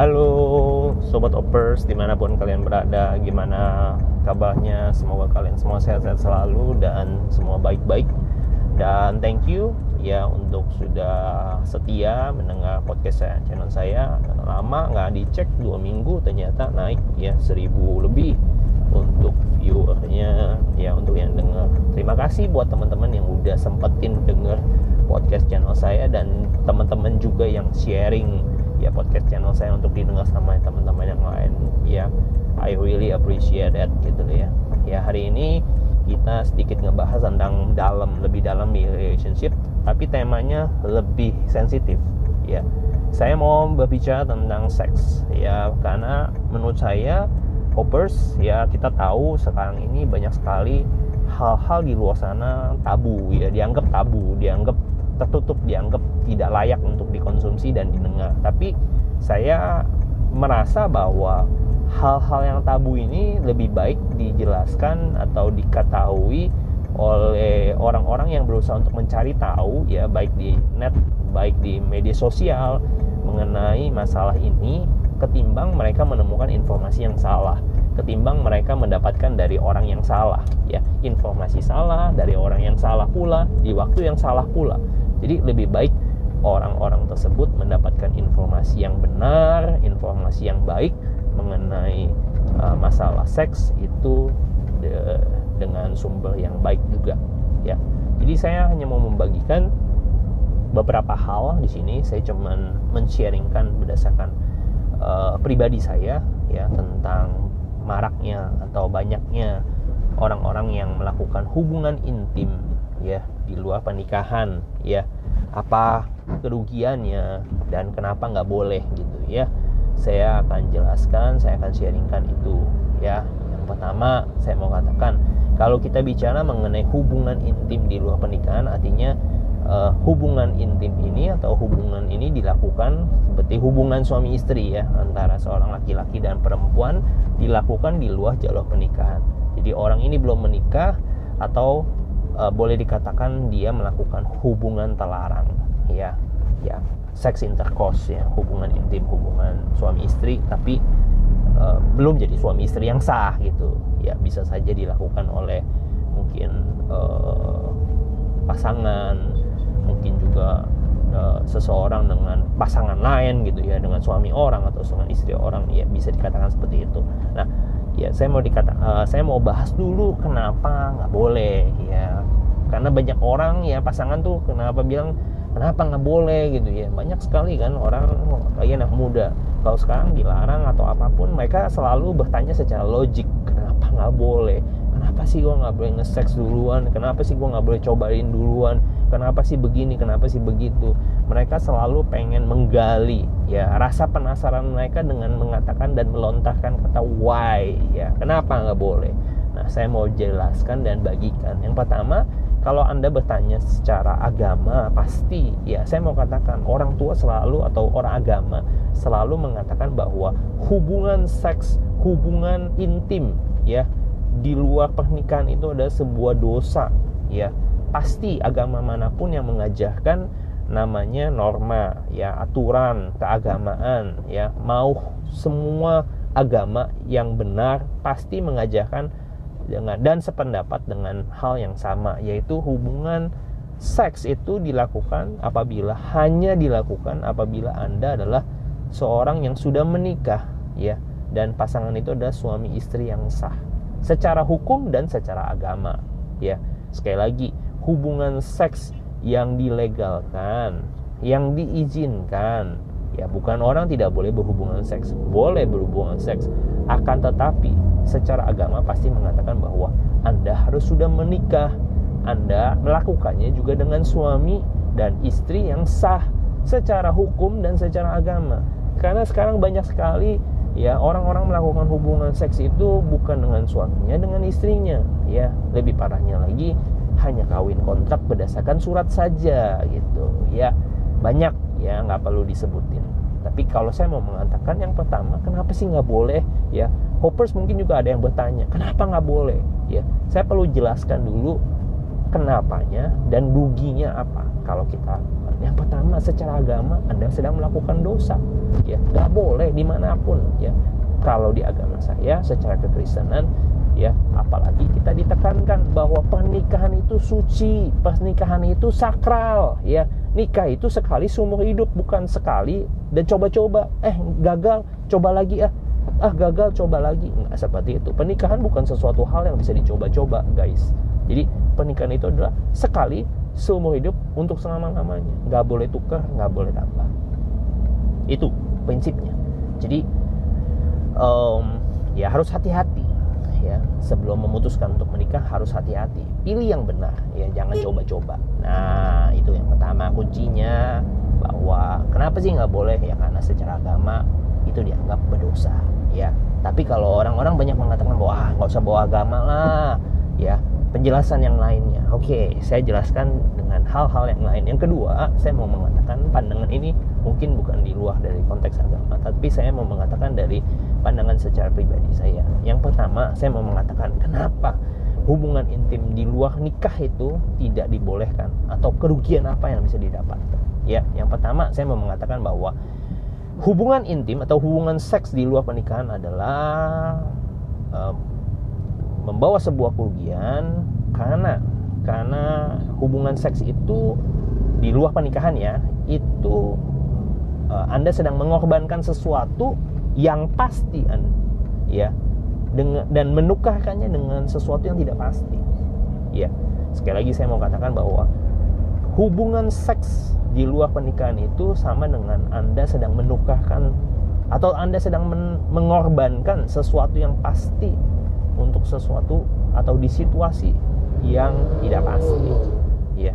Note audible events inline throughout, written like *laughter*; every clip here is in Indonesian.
Halo Sobat Opers di mana pun kalian berada Gimana kabarnya? Semoga kalian semua sehat-sehat selalu Dan semua baik-baik. Dan thank you ya untuk sudah setia mendengar podcast saya channel saya. Lama nggak dicek dua minggu ternyata naik ya seribu lebih untuk viewernya. Ya untuk yang dengar terima kasih buat teman-teman yang udah sempetin denger podcast channel saya dan teman-teman juga yang sharing ya podcast channel saya untuk didengar sama teman-teman yang lain. Ya I really appreciate that gitu ya. Ya hari ini kita sedikit ngebahas tentang dalam lebih dalam relationship tapi temanya lebih sensitif ya. Saya mau berbicara tentang seks ya karena menurut saya hoppers ya kita tahu sekarang ini banyak sekali hal-hal di luar sana tabu ya dianggap tabu dianggap tertutup dianggap tidak layak untuk dikonsumsi dan didengar. Tapi saya merasa bahwa hal-hal yang tabu ini lebih baik dijelaskan atau diketahui oleh orang-orang yang berusaha untuk mencari tahu ya baik di net baik di media sosial mengenai masalah ini ketimbang mereka menemukan informasi yang salah ketimbang mereka mendapatkan dari orang yang salah ya. Informasi salah dari orang yang salah pula di waktu yang salah pula jadi lebih baik orang-orang tersebut mendapatkan informasi yang benar, informasi yang baik mengenai uh, masalah seks itu de dengan sumber yang baik juga ya. Jadi saya hanya mau membagikan beberapa hal di sini saya cuman men-sharingkan berdasarkan uh, pribadi saya ya tentang maraknya atau banyaknya orang-orang yang melakukan hubungan intim ya di luar pernikahan ya. Apa kerugiannya dan kenapa nggak boleh gitu ya. Saya akan jelaskan saya akan sharingkan itu ya. Yang pertama saya mau katakan kalau kita bicara mengenai hubungan intim di luar pernikahan artinya uh, hubungan intim ini atau hubungan ini dilakukan seperti hubungan suami istri ya antara seorang laki-laki dan perempuan dilakukan di luar jalur pernikahan. Jadi orang ini belum menikah atau uh, boleh dikatakan dia melakukan hubungan terlarang. Ya ya. Seks intercourse ya. Hubungan intim hubungan suami istri tapi uh, belum jadi suami istri yang sah gitu. Ya bisa saja dilakukan oleh mungkin uh, pasangan mungkin juga uh, seseorang dengan pasangan lain gitu ya. Dengan suami orang atau dengan istri orang ya bisa dikatakan seperti itu. Nah ya saya mau dikata uh, saya mau bahas dulu kenapa nggak boleh ya karena banyak orang ya pasangan tuh kenapa bilang kenapa nggak boleh? gitu ya. Banyak sekali kan orang kayak anak muda. Kalau sekarang dilarang atau apa pun mereka selalu bertanya secara logik kenapa nggak boleh kenapa sih gue nggak boleh nge-sex duluan? Kenapa sih gue nggak boleh cobain duluan? Kenapa sih begini? Kenapa sih begitu? Mereka selalu pengen menggali ya rasa penasaran mereka dengan mengatakan dan melontarkan kata why ya. Kenapa nggak boleh? Nah saya mau jelaskan dan bagikan. Yang pertama kalau anda bertanya secara agama pasti ya saya mau katakan orang tua selalu atau orang agama selalu mengatakan bahwa hubungan seks hubungan intim ya di luar pernikahan itu ada sebuah dosa ya. Pasti agama mana pun yang mengajarkan namanya norma ya aturan keagamaan ya. Mau semua agama yang benar pasti mengajarkan dengan dan sependapat dengan hal yang sama yaitu hubungan seks itu dilakukan apabila hanya dilakukan apabila Anda adalah seorang yang sudah menikah ya. Dan pasangan itu adalah suami istri yang sah secara hukum dan secara agama ya sekali lagi hubungan seks yang dilegalkan yang diizinkan ya bukan orang tidak boleh berhubungan seks boleh berhubungan seks akan tetapi secara agama pasti mengatakan bahwa Anda harus sudah menikah. Anda melakukannya juga dengan suami dan istri yang sah secara hukum dan secara agama. Karena sekarang banyak sekali ya orang-orang melakukan hubungan seks itu bukan dengan suaminya dengan istrinya. Ya lebih parahnya lagi hanya kawin kontrak berdasarkan surat saja gitu. Ya banyak ya nggak perlu disebutin. Tapi kalau saya mau mengatakan yang pertama kenapa sih nggak boleh? Ya hoppers mungkin juga ada yang bertanya kenapa nggak boleh? Ya saya perlu jelaskan dulu kenapanya dan ruginya apa kalau kita yang pertama secara agama anda sedang melakukan dosa ya. Nggak boleh di mana pun ya. Kalau di agama saya secara kekristenan ya apalagi kita ditekankan bahwa pernikahan itu suci pernikahan itu sakral ya. Nikah itu sekali seumur hidup bukan sekali. Dan coba-coba eh gagal coba lagi ah. Ah gagal coba lagi. Nggak seperti itu. Pernikahan bukan sesuatu hal yang bisa dicoba-coba guys. Jadi pernikahan itu adalah sekali seumur hidup untuk selama-lamanya. Nggak boleh tukar nggak boleh tambah. Itu prinsipnya. Jadi um, ya harus hati-hati ya. Sebelum memutuskan untuk menikah harus hati-hati. Pilih yang benar ya. Jangan coba-coba. Nah itu yang pertama kuncinya. Bahwa kenapa sih nggak boleh? Ya karena secara agama itu dianggap berdosa ya. Tapi kalau orang-orang banyak mengatakan bahwa ah nggak usah bawa agama lah ya penjelasan yang lainnya. Oke saya jelaskan dengan hal-hal yang lain. Yang kedua saya mau mengatakan pandangan ini mungkin bukan di luar dari konteks agama tapi saya mau mengatakan dari pandangan secara pribadi saya. Yang pertama saya mau mengatakan kenapa hubungan intim di luar nikah itu tidak dibolehkan atau kerugian apa yang bisa didapatkan ya? Yang pertama saya mau mengatakan bahwa hubungan intim atau hubungan seks di luar pernikahan adalah um, membawa sebuah kerugian karena karena hubungan seks itu di luar pernikahan ya itu uh, Anda sedang mengorbankan sesuatu yang pasti ya dengan dan menukarkannya dengan sesuatu yang tidak pasti ya. Sekali lagi saya mau katakan bahwa hubungan seks di luar pernikahan itu sama dengan Anda sedang menukarkan atau Anda sedang men mengorbankan sesuatu yang pasti untuk sesuatu atau di situasi yang tidak pasti. Ya.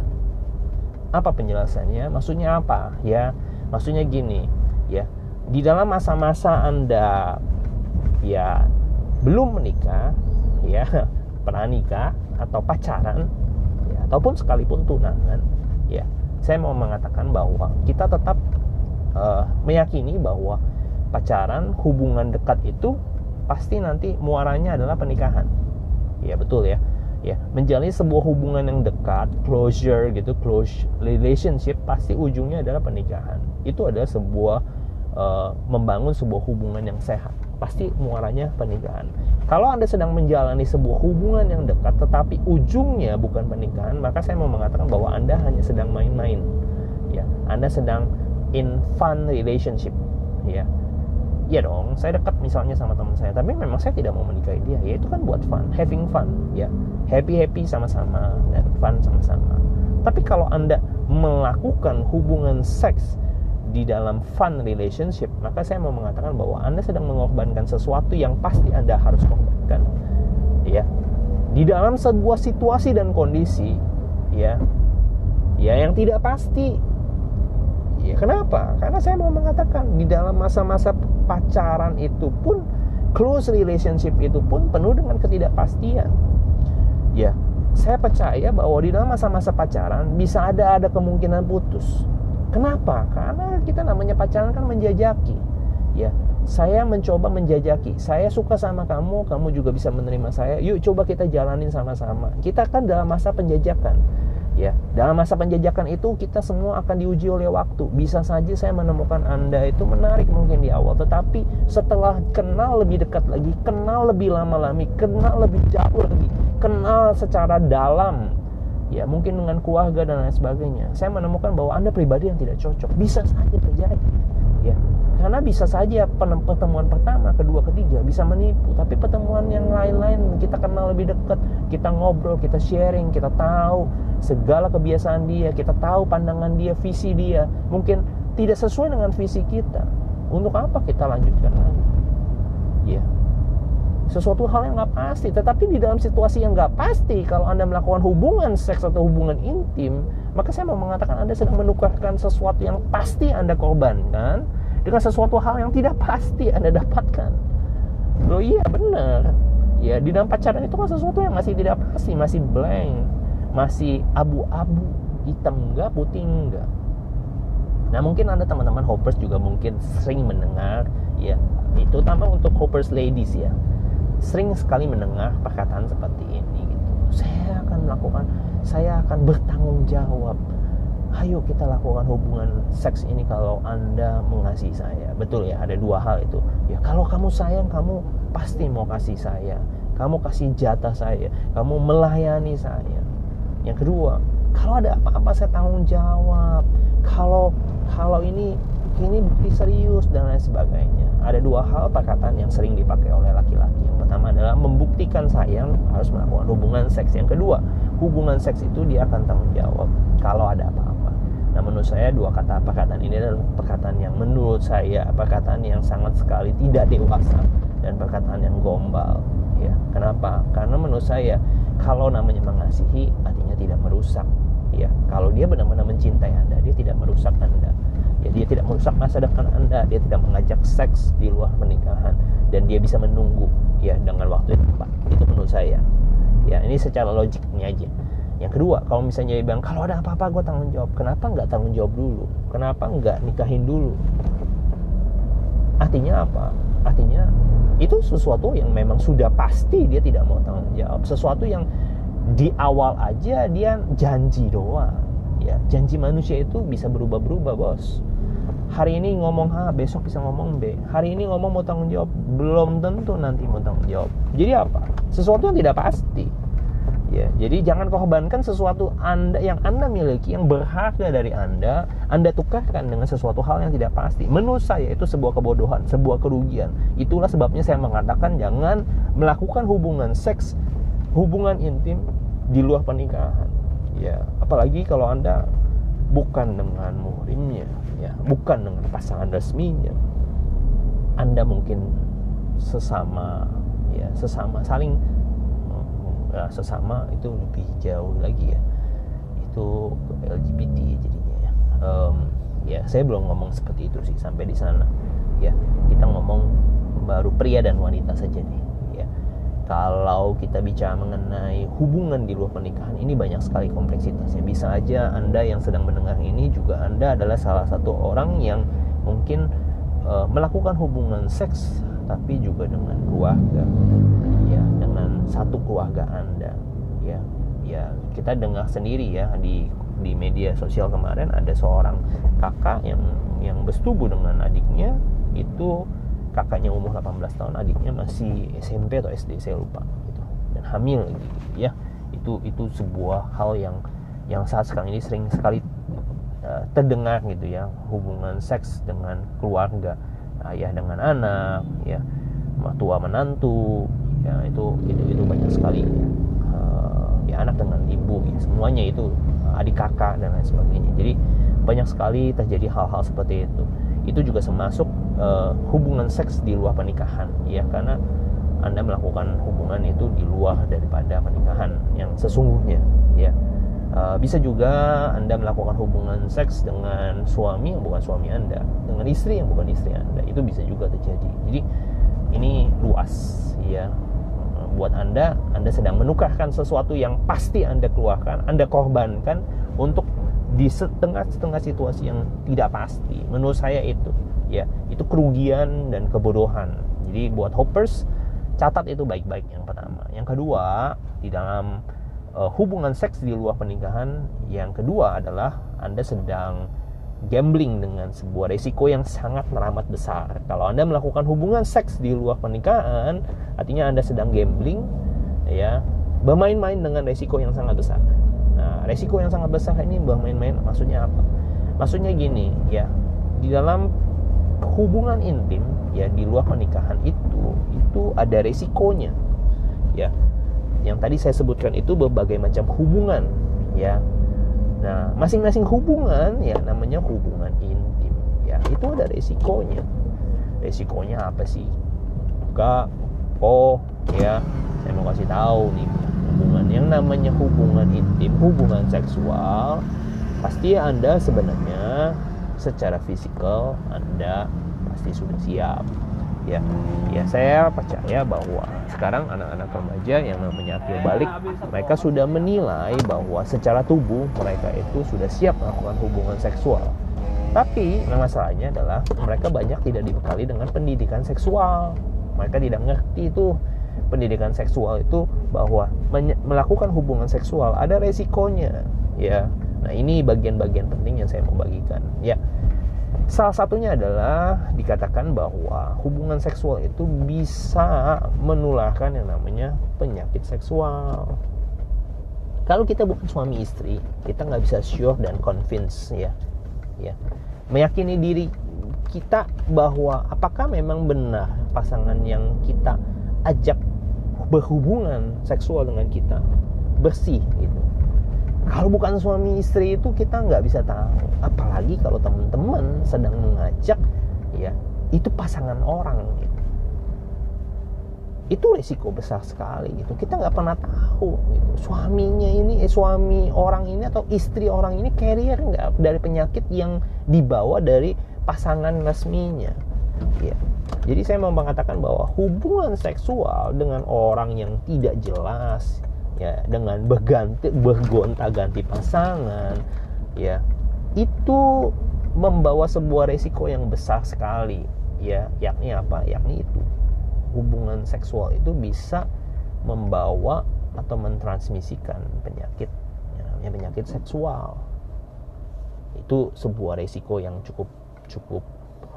Apa penjelasannya? Maksudnya apa? Ya, maksudnya gini, ya. Di dalam masa-masa Anda ya belum menikah, ya, *laughs* pernah nikah atau pacaran, ya, ataupun sekalipun tunangan, ya saya mau mengatakan bahwa kita tetap uh, meyakini bahwa pacaran hubungan dekat itu pasti nanti muaranya adalah pernikahan. Ya betul ya. Ya menjalani sebuah hubungan yang dekat closure gitu close relationship pasti ujungnya adalah pernikahan. Itu adalah sebuah uh, membangun sebuah hubungan yang sehat. Pasti muaranya pernikahan. Kalau anda sedang menjalani sebuah hubungan yang dekat tetapi ujungnya bukan pernikahan maka saya mau mengatakan bahwa anda hanya sedang main-main. Ya anda sedang in fun relationship. Ya ya dong saya dekat misalnya sama teman saya tapi memang saya tidak mau menikahi dia ya itu kan buat fun having fun ya happy happy sama-sama dan fun sama-sama tapi kalau anda melakukan hubungan seks di dalam fun relationship, maka saya mau mengatakan bahwa Anda sedang mengorbankan sesuatu yang pasti Anda harus korbankan. Ya. Di dalam sebuah situasi dan kondisi ya ya yang tidak pasti. Ya kenapa? Karena saya mau mengatakan di dalam masa-masa pacaran itu pun close relationship itu pun penuh dengan ketidakpastian. Ya, saya percaya bahwa di dalam masa-masa pacaran bisa ada ada kemungkinan putus Kenapa? Karena kita namanya pacaran kan menjajaki. Ya, saya mencoba menjajaki. Saya suka sama kamu, kamu juga bisa menerima saya. Yuk coba kita jalanin sama-sama. Kita kan dalam masa penjajakan. Ya, dalam masa penjajakan itu kita semua akan diuji oleh waktu. Bisa saja saya menemukan Anda itu menarik mungkin di awal, tetapi setelah kenal lebih dekat lagi, kenal lebih lama lagi, kenal lebih jauh lagi, kenal secara dalam, ya mungkin dengan keluarga dan lain sebagainya saya menemukan bahwa anda pribadi yang tidak cocok bisa saja terjadi ya karena bisa saja pertemuan pertama kedua ketiga bisa menipu tapi pertemuan yang lain-lain kita kenal lebih dekat kita ngobrol kita sharing kita tahu segala kebiasaan dia kita tahu pandangan dia visi dia mungkin tidak sesuai dengan visi kita. Untuk apa kita lanjutkan lagi? Ya. Sesuatu hal yang nggak pasti. Tetapi di dalam situasi yang nggak pasti kalau anda melakukan hubungan seks atau hubungan intim maka saya mau mengatakan anda sedang menukarkan sesuatu yang pasti anda korbankan dengan sesuatu hal yang tidak pasti anda dapatkan. Loh iya benar. Ya di dalam pacaran itu kan sesuatu yang masih tidak pasti masih blank masih abu-abu hitam enggak putih enggak nah mungkin anda teman-teman hoppers juga mungkin sering mendengar ya itu tambah untuk hoppers ladies ya. Sering sekali mendengar perkataan seperti ini gitu. Saya akan melakukan, saya akan bertanggung jawab. ayo kita lakukan hubungan seks ini kalau anda mengasihi saya. Betul ya ada dua hal itu. Ya kalau kamu sayang kamu pasti mau kasih saya. Kamu kasih jatah saya. Kamu melayani saya yang kedua kalau ada apa-apa saya tanggung jawab. Kalau kalau ini ini bukti serius dan lain sebagainya. Ada dua hal perkataan yang sering dipakai oleh laki-laki. Yang pertama adalah membuktikan sayang harus melakukan hubungan seks. Yang kedua hubungan seks itu dia akan tanggung jawab kalau ada apa-apa. Nah menurut saya dua kata perkataan ini adalah perkataan yang menurut saya perkataan yang sangat sekali tidak dewasa dan perkataan yang gombal ya. Kenapa? Karena menurut saya kalau namanya mengasihi tidak merusak ya. Kalau dia benar-benar mencintai anda dia tidak merusak anda. Ya dia tidak merusak masa depan anda dia tidak mengajak seks di luar pernikahan dan dia bisa menunggu ya dengan waktu yang tepat. Itu menurut saya. Ya ini secara logiknya aja. Yang kedua kalau misalnya dia bilang kalau ada apa-apa gue tanggung jawab. Kenapa nggak tanggung jawab dulu? Kenapa nggak nikahin dulu? Artinya apa? Artinya itu sesuatu yang memang sudah pasti dia tidak mau tanggung jawab. Sesuatu yang di awal aja dia janji doang ya. Janji manusia itu bisa berubah-berubah bos. Hari ini ngomong A besok bisa ngomong B. Hari ini ngomong mau tanggung jawab belum tentu nanti mau tanggung jawab. Jadi apa? Sesuatu yang tidak pasti ya. Jadi jangan korbankan sesuatu anda yang anda miliki yang berharga dari anda. Anda tukarkan dengan sesuatu hal yang tidak pasti. Menurut saya itu sebuah kebodohan sebuah kerugian. Itulah sebabnya saya mengatakan jangan melakukan hubungan seks hubungan intim di luar pernikahan. Ya apalagi kalau anda bukan dengan muhrimnya ya bukan dengan pasangan resminya. Anda mungkin sesama ya sesama saling ya, sesama itu lebih jauh lagi ya. Itu LGBT jadinya ya. Um, ya saya belum ngomong seperti itu sih sampai di sana ya. Kita ngomong baru pria dan wanita saja nih kalau kita bicara mengenai hubungan di luar pernikahan ini banyak sekali kompleksitasnya. Bisa aja anda yang sedang mendengar ini juga anda adalah salah satu orang yang mungkin uh, melakukan hubungan seks tapi juga dengan keluarga. Ya dengan satu keluarga anda. Ya ya kita dengar sendiri ya di di media sosial kemarin ada seorang kakak yang yang bersetubuh dengan adiknya itu kakaknya umur 18 tahun adiknya masih SMP atau SD saya lupa gitu. Dan hamil gitu ya. Itu itu sebuah hal yang yang saat sekarang ini sering sekali uh, terdengar gitu ya. Hubungan seks dengan keluarga ayah dengan anak ya. Tua menantu ya itu itu itu banyak sekali uh, ya anak dengan ibu ya. Semuanya itu adik kakak dan lain sebagainya. Jadi banyak sekali terjadi hal-hal seperti itu. Itu juga termasuk uh, hubungan seks di luar pernikahan ya karena anda melakukan hubungan itu di luar daripada pernikahan yang sesungguhnya ya. Uh, bisa juga anda melakukan hubungan seks dengan suami yang bukan suami anda dengan istri yang bukan istri anda. Itu bisa juga terjadi. Jadi ini luas ya. Buat anda anda sedang menukarkan sesuatu yang pasti anda keluarkan anda korbankan untuk di setengah-setengah situasi yang tidak pasti. Menurut saya itu ya itu kerugian dan kebodohan jadi buat hoppers catat itu baik-baik yang pertama yang kedua di dalam uh, hubungan seks di luar pernikahan yang kedua adalah anda sedang gambling dengan sebuah resiko yang sangat teramat besar kalau anda melakukan hubungan seks di luar pernikahan artinya anda sedang gambling ya bermain-main dengan resiko yang sangat besar Nah, resiko yang sangat besar ini bermain-main maksudnya apa? Maksudnya gini, ya. Di dalam hubungan intim ya di luar pernikahan itu itu ada resikonya. Ya. Yang tadi saya sebutkan itu berbagai macam hubungan, ya. Nah, masing-masing hubungan ya namanya hubungan intim. Ya, itu ada resikonya. Resikonya apa sih? Kak, oh, ya. Saya mau kasih tahu nih hubungan yang namanya hubungan intim, hubungan seksual, pasti Anda sebenarnya secara fisikal Anda pasti sudah siap. Ya, ya saya percaya bahwa sekarang anak-anak remaja yang namanya akil balik, mereka sudah menilai bahwa secara tubuh mereka itu sudah siap melakukan hubungan seksual. Tapi masalahnya adalah mereka banyak tidak dibekali dengan pendidikan seksual. Mereka tidak ngerti itu pendidikan seksual itu bahwa melakukan hubungan seksual ada resikonya ya nah ini bagian-bagian penting yang saya mau bagikan. Ya Salah satunya adalah dikatakan bahwa hubungan seksual itu bisa menularkan yang namanya penyakit seksual. Kalau kita bukan suami istri, kita nggak bisa sure dan convince ya, ya, meyakini diri kita bahwa apakah memang benar pasangan yang kita ajak berhubungan seksual dengan kita bersih gitu kalau bukan suami istri itu kita nggak bisa tahu. Apalagi kalau teman-teman sedang mengajak ya itu pasangan orang gitu. Itu risiko besar sekali gitu. Kita nggak pernah tahu gitu. Suaminya ini eh, suami orang ini atau istri orang ini carrier nggak dari penyakit yang dibawa dari pasangan resminya ya. Jadi saya mau mengatakan bahwa hubungan seksual dengan orang yang tidak jelas ya dengan berganti bergonta-ganti pasangan ya itu membawa sebuah resiko yang besar sekali ya yakni apa? Yakni itu hubungan seksual itu bisa membawa atau mentransmisikan penyakit ya, penyakit seksual. Itu sebuah resiko yang cukup cukup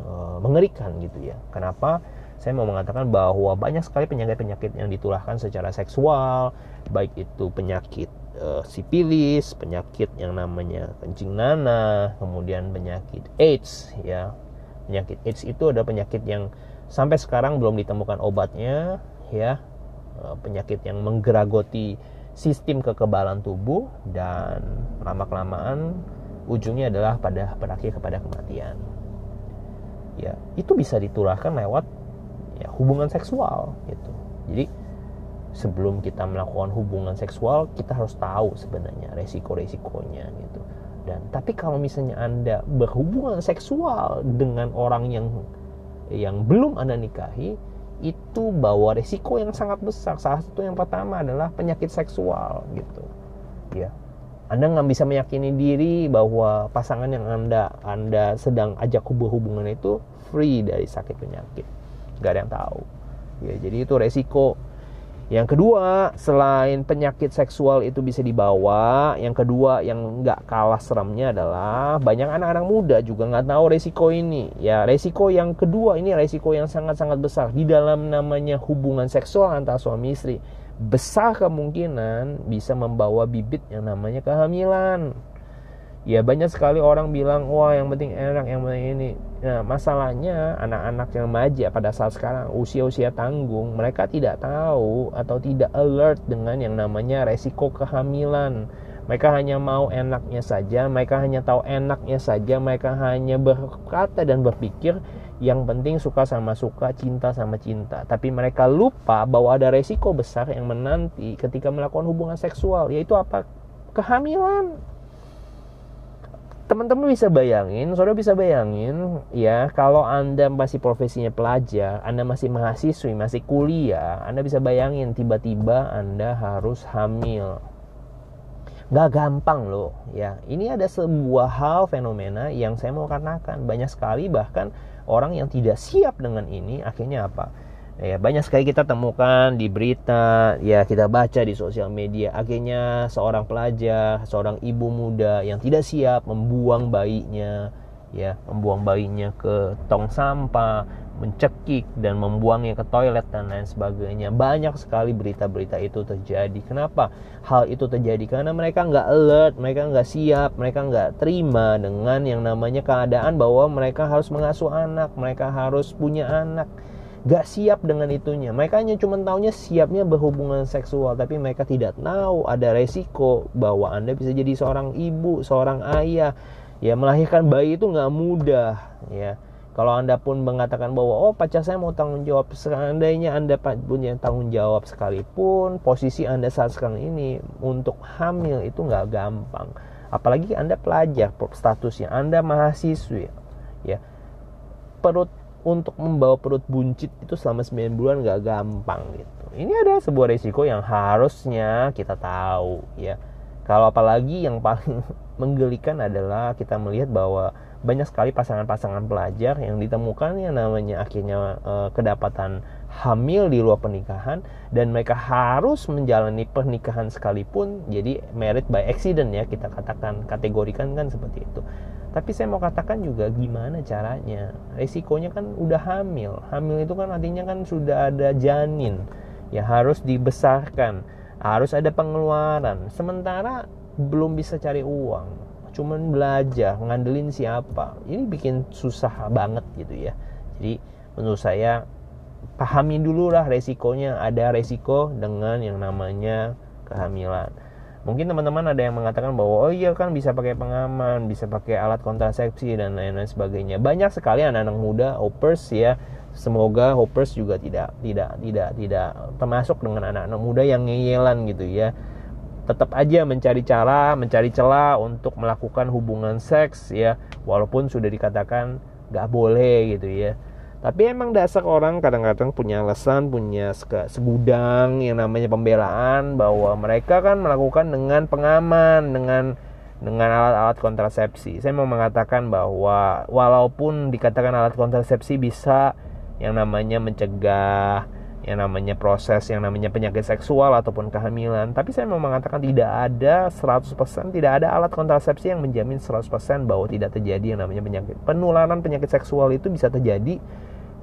uh, mengerikan gitu ya. Kenapa saya mau mengatakan bahwa banyak sekali penyakit-penyakit yang ditularkan secara seksual, baik itu penyakit uh, sipilis, penyakit yang namanya kencing nanah, kemudian penyakit AIDS ya. Penyakit AIDS itu ada penyakit yang sampai sekarang belum ditemukan obatnya ya. Uh, penyakit yang menggeragoti sistem kekebalan tubuh dan lama-kelamaan ujungnya adalah pada berakhir kepada kematian. Ya, itu bisa ditularkan lewat ya hubungan seksual gitu. Jadi sebelum kita melakukan hubungan seksual kita harus tahu sebenarnya resiko-resikonya gitu. Dan tapi kalau misalnya anda berhubungan seksual dengan orang yang yang belum anda nikahi itu bawa resiko yang sangat besar. Salah satu yang pertama adalah penyakit seksual gitu. Ya. Anda nggak bisa meyakini diri bahwa pasangan yang anda anda sedang ajak hubungan itu free dari sakit penyakit nggak ada yang tahu. Ya jadi itu resiko. Yang kedua selain penyakit seksual itu bisa dibawa yang kedua yang nggak kalah seremnya adalah banyak anak-anak muda juga nggak tahu resiko ini. Ya resiko yang kedua ini resiko yang sangat-sangat besar. Di dalam namanya hubungan seksual antara suami istri besar kemungkinan bisa membawa bibit yang namanya kehamilan. Ya banyak sekali orang bilang wah yang penting enak yang penting ini nah masalahnya anak-anak yang remaja pada saat sekarang usia-usia tanggung mereka tidak tahu atau tidak alert dengan yang namanya resiko kehamilan mereka hanya mau enaknya saja mereka hanya tahu enaknya saja mereka hanya berkata dan berpikir yang penting suka sama suka, cinta sama cinta. Tapi mereka lupa bahwa ada resiko besar yang menanti ketika melakukan hubungan seksual, yaitu apa? Kehamilan teman-teman bisa bayangin, saudara bisa bayangin ya kalau anda masih profesinya pelajar, anda masih mahasiswi, masih kuliah, anda bisa bayangin tiba-tiba anda harus hamil. Gak gampang loh ya. Ini ada sebuah hal fenomena yang saya mau katakan banyak sekali bahkan orang yang tidak siap dengan ini akhirnya apa? Ya banyak sekali kita temukan di berita ya kita baca di sosial media. Akhirnya seorang pelajar seorang ibu muda yang tidak siap membuang bayinya ya membuang bayinya ke tong sampah mencekik dan membuangnya ke toilet dan lain sebagainya. Banyak sekali berita-berita itu terjadi. Kenapa hal itu terjadi? Karena mereka nggak alert mereka nggak siap mereka nggak terima dengan yang namanya keadaan bahwa mereka harus mengasuh anak mereka harus punya anak gak siap dengan itunya. Mereka hanya cuma tahunya siapnya berhubungan seksual tapi mereka tidak tahu ada resiko bahwa anda bisa jadi seorang ibu seorang ayah. Ya melahirkan bayi itu nggak mudah ya. Kalau anda pun mengatakan bahwa oh pacar saya mau tanggung jawab seandainya anda punya tanggung jawab sekalipun posisi anda saat sekarang ini untuk hamil itu nggak gampang. Apalagi anda pelajar statusnya anda mahasiswi ya. Perut untuk membawa perut buncit itu selama 9 bulan gak gampang gitu. Ini ada sebuah resiko yang harusnya kita tahu ya. kalau apalagi yang paling *laughs* menggelikan adalah kita melihat bahwa banyak sekali pasangan-pasangan pelajar yang ditemukan yang namanya akhirnya e, kedapatan hamil di luar pernikahan dan mereka harus menjalani pernikahan sekalipun jadi merit by accident ya kita katakan kategorikan kan seperti itu tapi saya mau katakan juga gimana caranya? Resikonya kan udah hamil. Hamil itu kan artinya kan sudah ada janin ya harus dibesarkan. Harus ada pengeluaran. Sementara belum bisa cari uang. Cuman belajar ngandelin siapa. Ini bikin susah banget gitu ya. Jadi menurut saya pahami dulu lah resikonya. Ada resiko dengan yang namanya kehamilan mungkin teman-teman ada yang mengatakan bahwa oh iya kan bisa pakai pengaman bisa pakai alat kontrasepsi dan lain-lain sebagainya. Banyak sekali anak-anak muda hoppers ya. Semoga hoppers juga tidak tidak tidak tidak termasuk dengan anak-anak muda yang ngeyelan gitu ya. Tetap aja mencari cara, mencari celah untuk melakukan hubungan seks ya, walaupun sudah dikatakan gak boleh gitu ya. Tapi emang dasar orang kadang-kadang punya alasan, punya segudang yang namanya pembelaan bahwa mereka kan melakukan dengan pengaman, dengan dengan alat-alat kontrasepsi. Saya mau mengatakan bahwa walaupun dikatakan alat kontrasepsi bisa yang namanya mencegah yang namanya proses yang namanya penyakit seksual ataupun kehamilan tapi saya mau mengatakan tidak ada 100% tidak ada alat kontrasepsi yang menjamin 100% bahwa tidak terjadi yang namanya penyakit penularan penyakit seksual itu bisa terjadi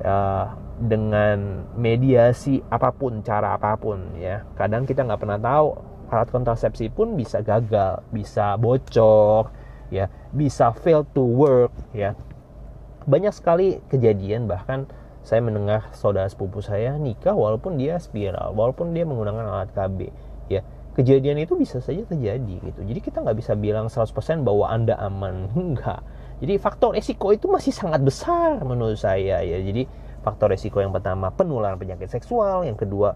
uh, dengan mediasi apa pun cara apa pun ya. Kadang kita nggak pernah tahu alat kontrasepsi pun bisa gagal bisa bocor ya bisa fail to work ya. Banyak sekali kejadian bahkan saya mendengar saudara sepupu saya nikah walaupun dia spiral walaupun dia menggunakan alat KB ya. Kejadian itu bisa saja terjadi gitu. Jadi kita nggak bisa bilang 100% bahwa anda aman *laughs* enggak jadi faktor resiko itu masih sangat besar menurut saya ya jadi faktor resiko yang pertama penularan penyakit seksual yang kedua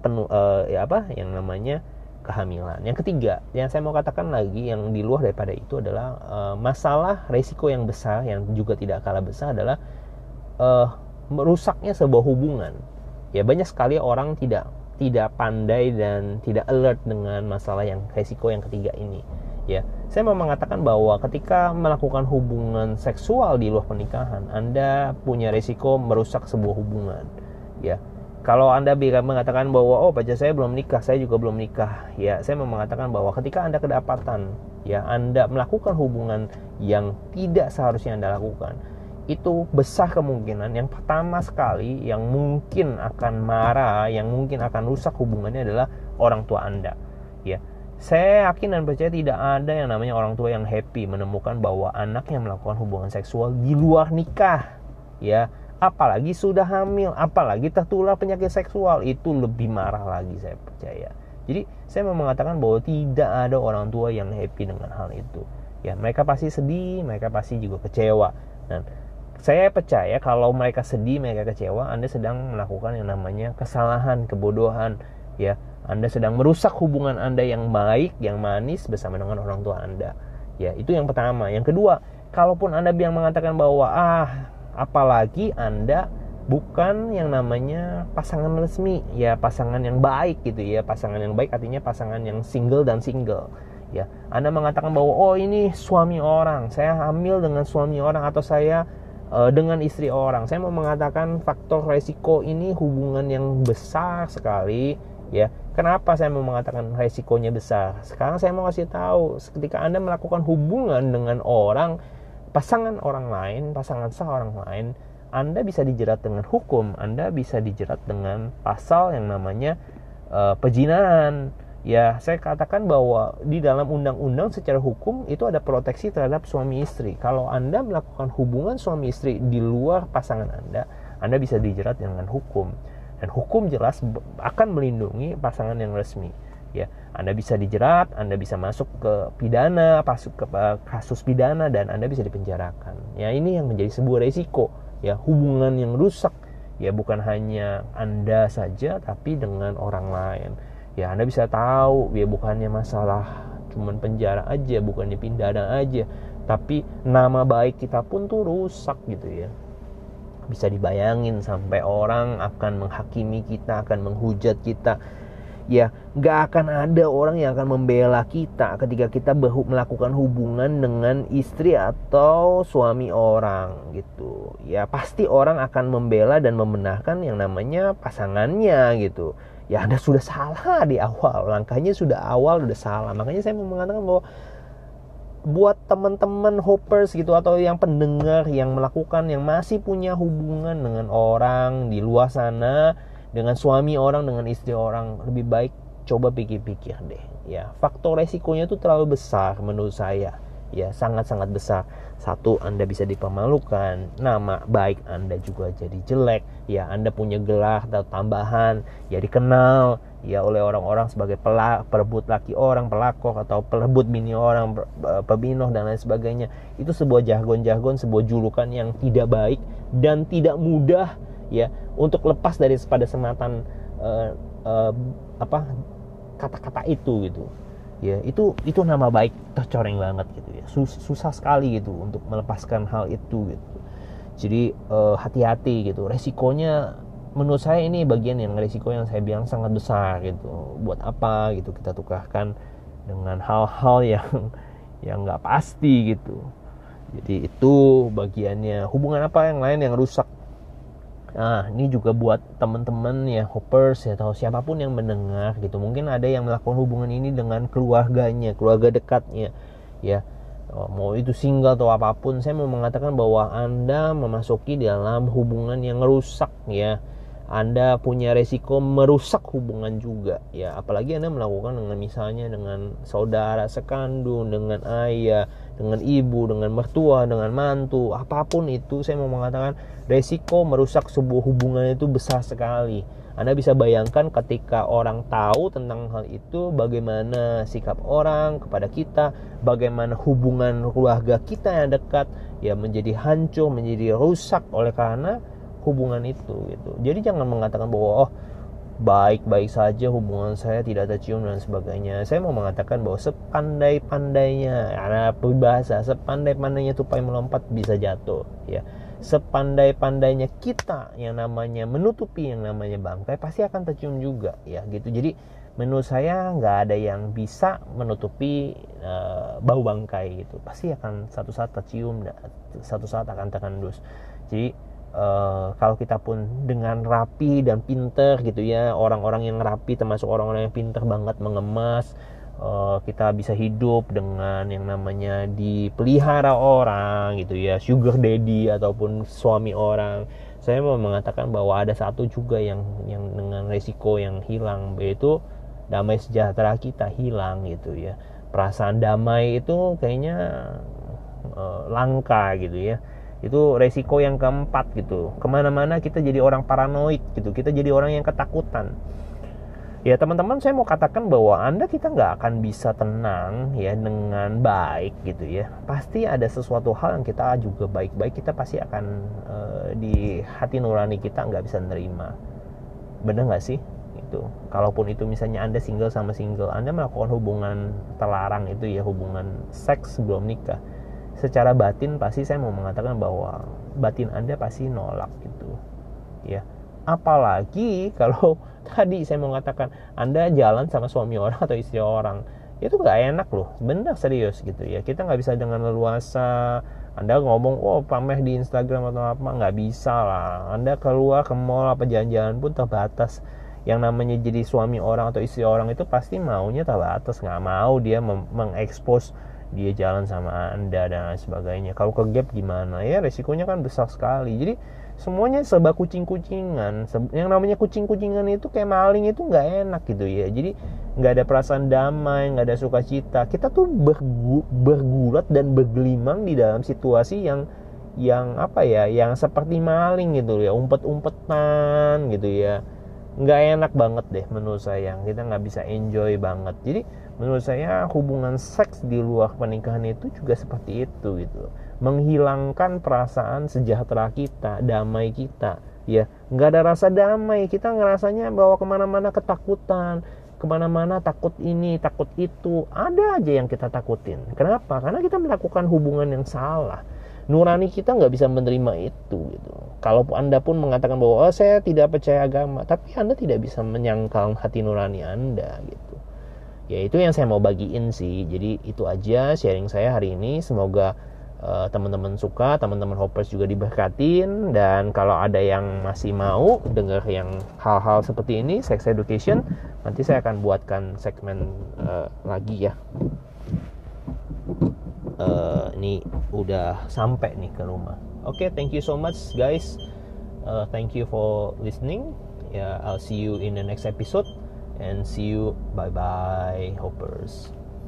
penu, uh, ya apa yang namanya kehamilan yang ketiga yang saya mau katakan lagi yang di luar daripada itu adalah uh, masalah resiko yang besar yang juga tidak kalah besar adalah uh, merusaknya sebuah hubungan. Ya banyak sekali orang tidak tidak pandai dan tidak alert dengan masalah yang resiko yang ketiga ini. Ya, saya mau mengatakan bahwa ketika melakukan hubungan seksual di luar pernikahan, Anda punya resiko merusak sebuah hubungan. Ya, kalau Anda bisa mengatakan bahwa oh pacar saya belum nikah, saya juga belum nikah, ya saya mau mengatakan bahwa ketika Anda kedapatan, ya Anda melakukan hubungan yang tidak seharusnya Anda lakukan, itu besar kemungkinan yang pertama sekali yang mungkin akan marah, yang mungkin akan rusak hubungannya adalah orang tua Anda. Ya. Saya yakin dan percaya tidak ada yang namanya orang tua yang happy menemukan bahwa anaknya melakukan hubungan seksual di luar nikah. Ya, apalagi sudah hamil, apalagi tertular penyakit seksual, itu lebih marah lagi saya percaya. Jadi, saya mau mengatakan bahwa tidak ada orang tua yang happy dengan hal itu. Ya, mereka pasti sedih, mereka pasti juga kecewa. Dan saya percaya kalau mereka sedih, mereka kecewa, Anda sedang melakukan yang namanya kesalahan, kebodohan, ya. Anda sedang merusak hubungan Anda yang baik, yang manis bersama dengan orang tua Anda. Ya, itu yang pertama. Yang kedua, kalaupun Anda yang mengatakan bahwa ah, apalagi Anda bukan yang namanya pasangan resmi, ya pasangan yang baik gitu ya. Pasangan yang baik artinya pasangan yang single dan single. Ya, Anda mengatakan bahwa oh ini suami orang, saya hamil dengan suami orang atau saya uh, dengan istri orang. Saya mau mengatakan faktor resiko ini hubungan yang besar sekali ya. Kenapa saya mau mengatakan resikonya besar? Sekarang saya mau kasih tahu ketika Anda melakukan hubungan dengan orang pasangan orang lain, pasangan sah orang lain, Anda bisa dijerat dengan hukum, Anda bisa dijerat dengan pasal yang namanya uh, ya saya katakan bahwa di dalam undang-undang secara hukum itu ada proteksi terhadap suami istri. Kalau Anda melakukan hubungan suami istri di luar pasangan Anda, Anda bisa dijerat dengan hukum. Dan hukum jelas akan melindungi pasangan yang resmi. Ya, Anda bisa dijerat, Anda bisa masuk ke pidana, masuk ke kasus pidana dan Anda bisa dipenjarakan. Ya, ini yang menjadi sebuah resiko ya, hubungan yang rusak ya bukan hanya Anda saja tapi dengan orang lain ya anda bisa tahu ya bukannya masalah cuman penjara aja bukan dipindahkan aja tapi nama baik kita pun tuh rusak gitu ya bisa dibayangin sampai orang akan menghakimi kita akan menghujat kita. Ya nggak akan ada orang yang akan membela kita ketika kita melakukan hubungan dengan istri atau suami orang gitu. Ya pasti orang akan membela dan membenarkan yang namanya pasangannya gitu. Ya anda sudah salah di awal. Langkahnya sudah awal sudah salah. Makanya saya mau mengatakan bahwa buat teman-teman hoppers gitu atau yang pendengar yang melakukan yang masih punya hubungan dengan orang di luar sana dengan suami orang dengan istri orang lebih baik coba pikir-pikir deh. Ya faktor resikonya itu terlalu besar menurut saya. Ya sangat-sangat besar. Satu anda bisa dipermalukan. Nama baik anda juga jadi jelek. Ya anda punya gelar atau tambahan ya dikenal ya oleh orang-orang sebagai pelak, perebut laki orang, pelakor atau perebut bini orang, pebinoh dan lain sebagainya. Itu sebuah jargon-jargon, sebuah julukan yang tidak baik dan tidak mudah ya untuk lepas dari pada sematan uh, uh, apa kata-kata itu gitu. Ya, itu itu nama baik tercoreng banget gitu ya. Sus, susah sekali gitu untuk melepaskan hal itu gitu. Jadi hati-hati uh, gitu. Resikonya menurut saya ini bagian yang risiko yang saya bilang sangat besar gitu. Buat apa gitu kita tukarkan dengan hal-hal yang *laughs* yang nggak pasti gitu. Jadi itu bagiannya. Hubungan apa yang lain yang rusak? Nah ini juga buat teman-teman ya hoppers ya atau siapa pun yang mendengar gitu. Mungkin ada yang melakukan hubungan ini dengan keluarganya keluarga dekatnya ya. Oh, mau itu single atau apa pun saya mau mengatakan bahwa anda memasuki dalam hubungan yang rusak ya anda punya resiko merusak hubungan juga ya. Apalagi Anda melakukan dengan misalnya dengan saudara sekandung dengan ayah dengan ibu dengan mertua dengan mantu apa pun itu saya mau mengatakan resiko merusak sebuah hubungan itu besar sekali. Anda bisa bayangkan ketika orang tahu tentang hal itu bagaimana sikap orang kepada kita, bagaimana hubungan keluarga kita yang dekat ya menjadi hancur, menjadi rusak. Oleh karena hubungan itu gitu jadi jangan mengatakan bahwa oh baik-baik saja hubungan saya tidak tercium dan sebagainya. Saya mau mengatakan bahwa sepandai-pandainya, karena berbahasa sepandai-pandainya tupai melompat bisa jatuh, ya. Sepandai-pandainya kita yang namanya menutupi yang namanya bangkai pasti akan tercium juga, ya gitu. Jadi menurut saya nggak ada yang bisa menutupi uh, bau bangkai gitu. Pasti akan satu saat tercium, satu saat akan terkandus. Jadi Uh, kalau kita pun dengan rapi dan pinter gitu ya orang-orang yang rapi termasuk orang-orang yang pinter banget mengemas uh, kita bisa hidup dengan yang namanya dipelihara orang gitu ya sugar daddy ataupun suami orang. Saya mau mengatakan bahwa ada satu juga yang yang dengan resiko yang hilang yaitu damai sejahtera kita hilang gitu ya. Perasaan damai itu kayaknya uh, langka gitu ya itu resiko yang keempat gitu. Ke mana-mana kita jadi orang paranoid gitu. Kita jadi orang yang ketakutan. Ya teman-teman saya mau katakan bahwa anda kita nggak akan bisa tenang ya dengan baik gitu ya. Pasti ada sesuatu hal yang kita juga baik-baik kita pasti akan uh, di hati nurani kita nggak bisa nerima. Bener nggak sih? Itu. Kalaupun itu misalnya anda single sama single anda melakukan hubungan terlarang itu ya hubungan seks sebelum nikah secara batin pasti saya mau mengatakan bahwa batin Anda pasti nolak gitu. Ya. Apalagi *laughs* kalau *laughs* tadi saya mau mengatakan Anda jalan sama suami *laughs* orang atau istri orang itu nggak enak loh. Benar serius gitu ya. Kita nggak bisa dengan leluasa anda ngomong oh pamer di Instagram atau apa nggak bisa lah. Anda keluar ke mall apa jalan-jalan pun terbatas. Yang namanya jadi suami orang atau istri orang itu pasti maunya terbatas. Nggak mau dia mengekspos dia jalan sama anda dan lain sebagainya. Kalau ke gap gimana? Ya resikonya kan besar sekali. Jadi semuanya serba kucing-kucingan. Yang namanya kucing-kucingan itu kayak maling itu nggak enak gitu ya. Jadi nggak ada perasaan damai nggak ada sukacita. Kita tuh bergu, bergulat dan bergelimang di dalam situasi yang yang apa ya? Yang seperti maling gitu ya. Umpet-umpetan gitu ya. Nggak enak banget deh menurut saya. Kita nggak bisa enjoy banget. Jadi menurut saya hubungan seks di luar pernikahan itu juga seperti itu gitu. Menghilangkan perasaan sejahtera kita damai kita ya. Nggak ada rasa damai. Kita ngerasanya bahwa ke mana-mana ketakutan. Ke mana-mana takut ini takut itu. Ada aja yang kita takutin. Kenapa? Karena kita melakukan hubungan yang salah. Nurani kita nggak bisa menerima itu gitu. Kalau anda pun mengatakan bahwa oh, saya tidak percaya agama tapi anda tidak bisa menyangkal hati nurani anda gitu ya itu yang saya mau bagiin sih. Jadi itu aja sharing saya hari ini. Semoga uh, teman-teman suka teman-teman hoppers juga diberkatin. Dan kalau ada yang masih mau dengar yang hal-hal seperti ini sex education nanti saya akan buatkan segmen uh, lagi ya. Uh, ini udah sampai nih ke rumah. Oke okay, thank you so much guys. Uh, thank you for listening. Ya yeah, I'll see you in the next episode and see you. Bye bye hoppers